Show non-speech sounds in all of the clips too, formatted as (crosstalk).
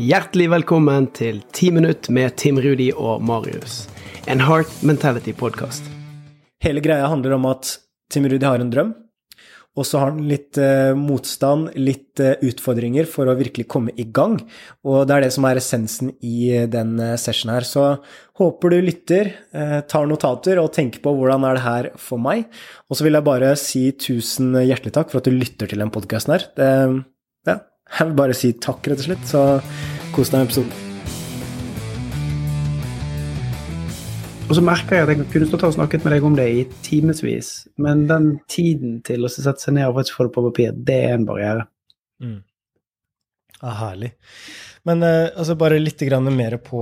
Hjertelig velkommen til 10 minutt med Tim Rudi og Marius. En Heart Mentality-podkast. Hele greia handler om at Tim Rudi har en drøm, og så har han litt eh, motstand, litt eh, utfordringer for å virkelig komme i gang. Og det er det som er essensen i eh, den eh, sessionen her. Så håper du lytter, eh, tar notater og tenker på hvordan er det her for meg. Og så vil jeg bare si tusen hjertelig takk for at du lytter til den podkasten her. Det, jeg vil bare si takk, rett og slett. Så kos deg med episoden. Og så merker jeg at jeg kunne stått og snakket med deg om det i timevis, men den tiden til å sette seg ned og faktisk få det på papir, det er en barriere. Mm. Ja, herlig. Men eh, altså bare litt grann mer på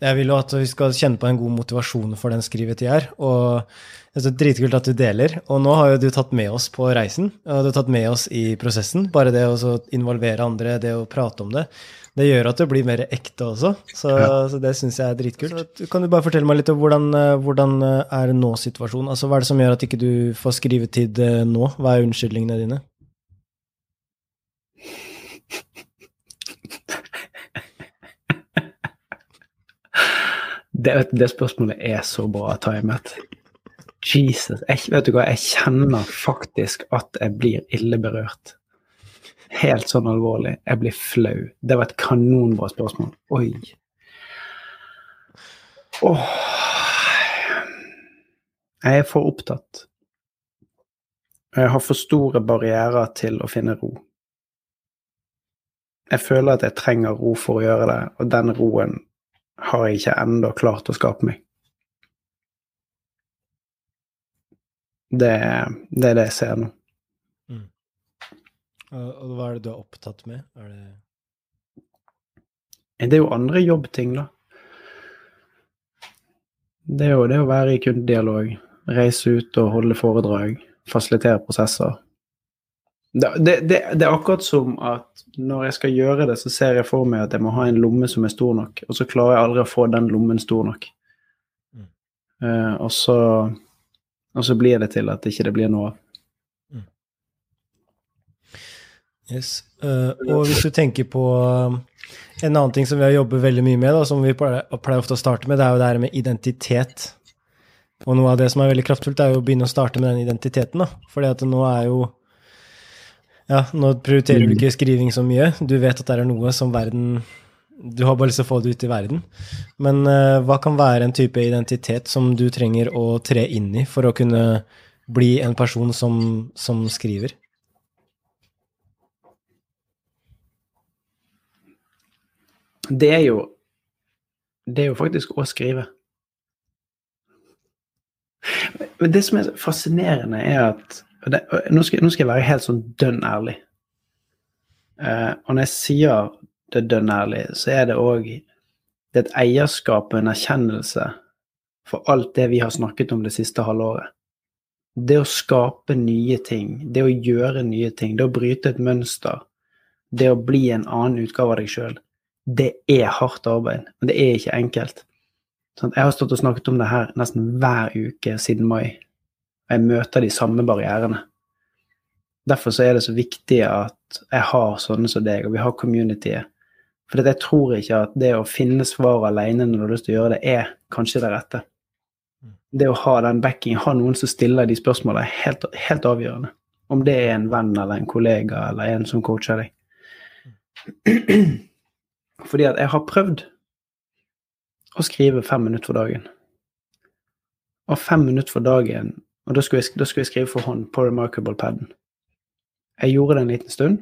Jeg vil jo at vi skal kjenne på en god motivasjon for den skrivetida her. Og det er dritkult at du deler. Og nå har jo du tatt med oss på reisen. Og du har tatt med oss i prosessen. Bare det å involvere andre, det å prate om det. Det gjør at det blir mer ekte også, så, ja. så det syns jeg er dritkult. Så, kan du bare fortelle meg litt om hvordan, eh, hvordan er nå-situasjonen? Altså, hva er det som gjør at ikke du får skrivetid eh, nå? Hva er unnskyldningene dine? Det, det, spørsmålet er så bra timet. Jesus. Jeg, vet du hva, jeg kjenner faktisk at jeg blir ille berørt. Helt sånn alvorlig. Jeg blir flau. Det var et kanonbra spørsmål. Oi. Åh. Jeg er for opptatt. Jeg har for store barrierer til å finne ro. Jeg føler at jeg trenger ro for å gjøre det, og den roen har jeg ikke ennå klart å skape meg. Det, det er det jeg ser nå. Og hva er det du er opptatt med? Er det Det er jo andre jobbting, da. Det er jo det å være i kundedialog, reise ut og holde foredrag, fasilitere prosesser. Det, det, det, er akkurat som at når jeg skal gjøre det, så ser jeg for meg at jeg må ha en lomme som er stor nok, og så klarer jeg aldri å få den lommen stor nok. Mm. Uh, og, så, og så blir det til at ikke det blir noe av. Yes. Uh, og hvis du tenker på um, en annen ting som vi har jobbet veldig mye med, da, som vi pleier, pleier, ofte å starte med, det er jo det her med identitet. Og noe av det som er veldig kraftfullt, er jo å begynne å starte med den identiteten. da. Fordi at nå er jo Ja, nå prioriterer du ikke skriving så mye. Du vet at det er noe som verden Du har bare lyst til å få det ut i verden. Men uh, hva kan være en type identitet som du trenger å tre inn i for å kunne bli en person som, som skriver? det er jo Det er jo faktisk å skrive. Men det som er fascinerende, er at det, nå, skal, nå, skal, jeg være helt sånn dønn ærlig. Uh, og når jeg sier det dønn ærlig, så er det òg et eierskap og en erkjennelse for alt det vi har snakket om det siste halvåret. Det å skape nye ting, det å gjøre nye ting, det å bryte et mønster, det å bli en annen utgave av deg sjøl det er hardt arbeid, men det er ikke enkelt. Sånn, jeg har stått og snakket om det her nesten hver uke siden mai. Jeg møter de samme barrierene. Derfor så er det så viktig at jeg har sånne som deg, og vi har communityet. For jeg tror ikke at det å finne svar alene når du har lyst til å gjøre det, er kanskje det rette. Det å ha den backing, ha noen som stiller de spørsmålene, er helt, helt avgjørende. Om det er en venn eller en kollega eller en som coacher deg. (clears throat) Fordi at jeg har prøvd å skrive fem minutter for dagen. Og fem minutter for dagen Og da skulle, jeg, da skulle jeg skrive for hånd på Remarkable-paden. Jeg gjorde det en liten stund,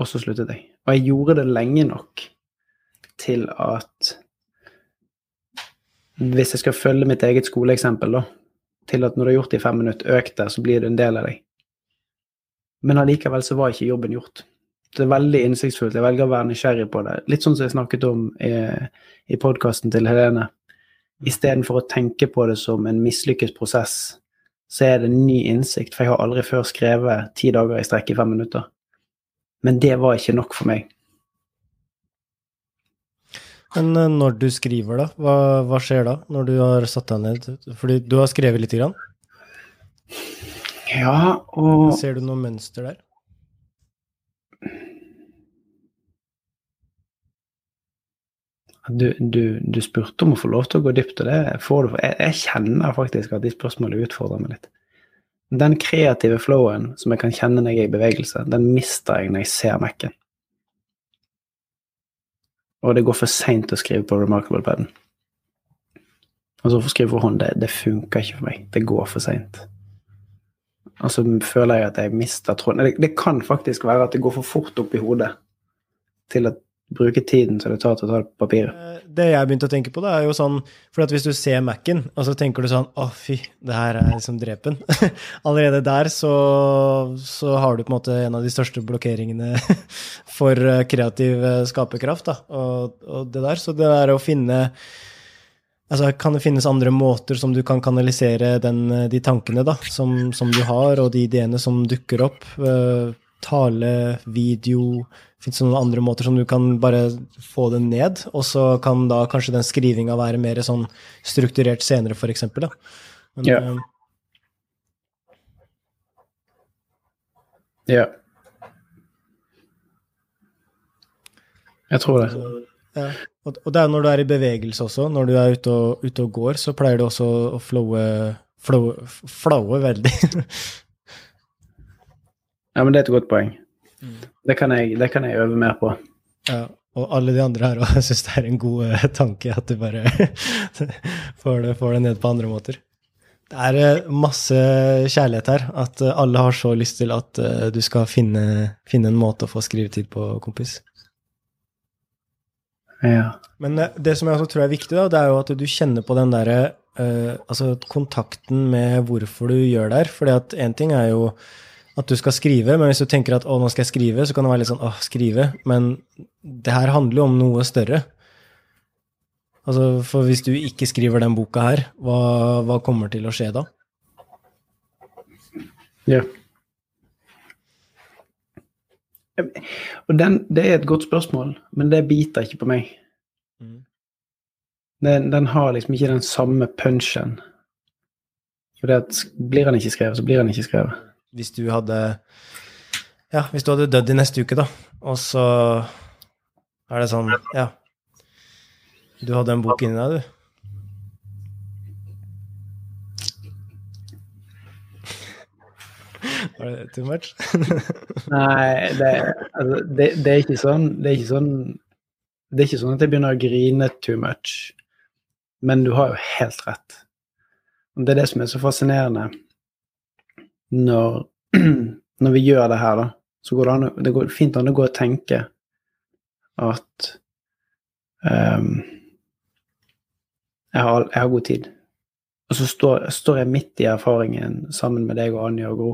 og så sluttet jeg. Og jeg gjorde det lenge nok til at Hvis jeg skal følge mitt eget skoleeksempel, da, til at når du har gjort det i fem minutter, øk det, så blir det en del av deg. Men allikevel så var ikke jobben gjort det er veldig innsiktsfullt. Jeg velger å være nysgjerrig på det. Litt sånn som jeg snakket om i, i podkasten til Helene. Istedenfor å tenke på det som en mislykket prosess, så er det en ny innsikt. For jeg har aldri før skrevet ti dager i strekk i fem minutter. Men det var ikke nok for meg. Men eh, når du skriver, da, hva, hva skjer da? Når du har satt deg ned? Fordi du har skrevet lite grann? Ja, og Ser du noe mønster der? Du, du, du, spurte om å få lov til å gå dypt, og det får du. Jeg, jeg kjenner faktisk at de spørsmålene utfordrer meg litt. Den kreative flowen som jeg kan kjenne når jeg er i bevegelse, den mister jeg når jeg ser Mac-en. Og det går for seint å skrive på remarkable-paden. Altså, å skrive for hånd, det, det funker ikke for meg. Det går for seint. Og så føler jeg at jeg mister tråden. Det, det, kan faktisk være at det går for fort opp i hodet til å bruke tiden som det tar til å ta det på papiret. Eh, det jeg begynte å tenke på, det er jo sånn For hvis du ser Mac-en, og så tenker du sånn Å, fy, det her er liksom drepen. (laughs) Allerede der så, så, har du på en måte en av de største blokkeringene (laughs) for eh, kreativ eh, skaperkraft, da, og, og det der. Så det er å finne Altså, kan det finnes andre måter som du kan kanalisere den, de tankene da, som, som, du har, og de ideene som dukker opp? Uh, tale, video Fins det noen andre måter som du kan bare få det ned, og så kan da kanskje den skrivinga være mer sånn strukturert senere. Men, ja. Uh, ja. Jeg tror det. Ja. Og, og, det er når du er i bevegelse også, når du er ute og, ute og går, så pleier du også å flowe, flowe, flowe veldig. (laughs) ja, men det er et godt poeng. Mm. Det, kan jeg, det, kan jeg, øve mer på. Ja, og alle de andre her òg (laughs) syns det er en god uh, tanke at du bare (laughs) får, det, får, det, ned på andre måter. Det er uh, masse kjærlighet her. At uh, alle har så lyst til at du skal finne, finne en måte å få skrivetid på, kompis. Ja. Men eh, det som jeg også tror er viktig, da, det er jo at du kjenner på den derre uh, Altså kontakten med hvorfor du gjør det her. at én ting er jo at du skal skrive, men hvis du tenker at å, nå skal jeg skrive, så kan det være litt sånn åh, skrive. Men det her handler jo om noe større. Altså, For hvis du ikke skriver den boka her, hva, hva kommer til å skje da? Ja. Og den, det er et godt spørsmål, men det biter ikke på meg. Mm. Den, den, har liksom ikke den samme punchen. For blir han ikke skrevet, så blir han ikke skrevet. Hvis du hadde Ja, hvis du hadde dødd i neste uke, da, og så er det sånn Ja. Du hadde en bok inni deg, du. (laughs) Var det too much? (laughs) Nei, det, altså, det, det, er sånn Det er ikke sånn Det er ikke sånn at jeg begynner å grine too much. Men du har jo helt rett. Det er det som er så fascinerende når, (clears throat) når vi gjør det her, da. Så går det, an, det går fint an å gå og tenke at um, jeg, har, jeg, har, god tid. Og så står, står, jeg midt i erfaringen sammen med deg og Anja og Gro.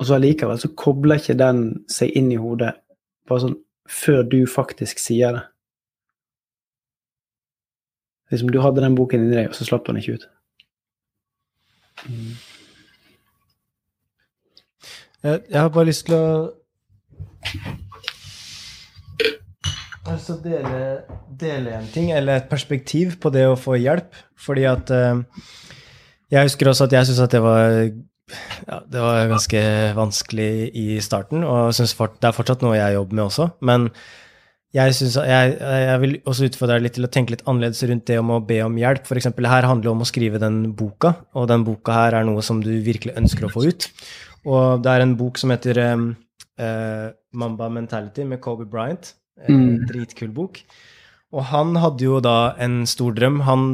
Og så allikevel så kobler ikke den seg inn i hodet bare sånn før du faktisk sier det. Liksom, du hadde den boken inni deg, og så slapp du den ikke ut. Mm. Jeg, har bare lyst til å Jeg har lyst til å dele, dele, en ting, eller et perspektiv, på det å få hjelp. Fordi at uh, Jeg husker også at jeg syntes at det var ja, det var ganske vanskelig i starten, og det er fortsatt noe jeg jobber med også. Men jeg, synes, jeg, jeg, vil også utfordre deg litt til å tenke litt annerledes rundt det om å be om hjelp. For eksempel, her handler det om å skrive den boka, og den boka her er noe som du virkelig ønsker å få ut. Og det er en bok som heter um, uh, Mamba Mentality med Kobe Bryant. En mm. dritkul bok. Og han hadde jo da en stor drøm. Han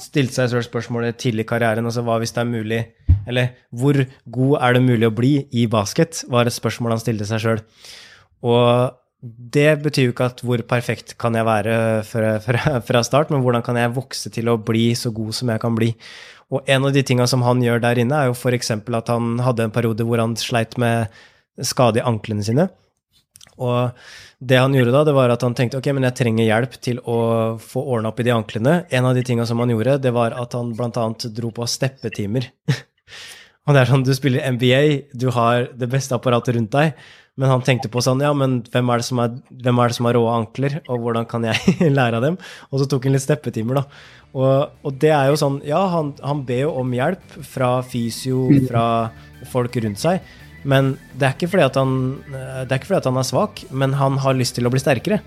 stilte seg selv spørsmålet tidlig i karrieren, altså hva hvis det er mulig Eller hvor god er det mulig å bli i basket, var et spørsmål han stilte seg sjøl. Og det betyr jo ikke at hvor perfekt kan jeg være fra, fra, fra, start, men hvordan kan jeg vokse til å bli så god som jeg kan bli. Og en av de tinga som han gjør der inne, er jo f.eks. at han hadde en periode hvor han sleit med skade i anklene sine. Og det han gjorde da, det var at han tenkte ok, men jeg trenger hjelp til å få ordna opp i de anklene. En av de tinga som han gjorde, det var at han annet dro på steppetimer. (laughs) og det er sånn, du spiller NBA, du har det beste apparatet rundt deg, men han tenkte på sånn, ja, men hvem er det som, er, hvem er det som har rå ankler, og hvordan kan jeg (laughs) lære av dem? Og så tok han litt steppetimer, da. Og, og, det er jo sånn, ja, han, han ber jo om hjelp fra fysio, fra folk rundt seg, men det er ikke fordi at han, det ikke fordi at han er svak, men han har lyst til å bli sterkere.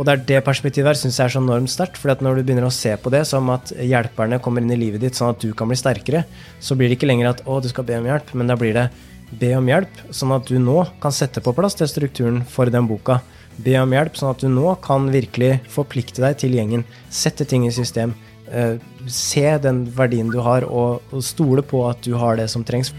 Og det er det perspektivet her syns jeg er så enormt sterkt. For når du begynner å se på det som at hjelperne kommer inn i livet ditt sånn at du kan bli sterkere, så blir det ikke lenger at 'å, du skal be om hjelp', men da blir det 'be om hjelp', sånn at du nå kan sette på plass til strukturen for den boka. Be om hjelp, sånn at du nå kan virkelig forplikte deg til gjengen. Sette ting i system. Eh, se den verdien du har, og, stole på at du har det som trengs.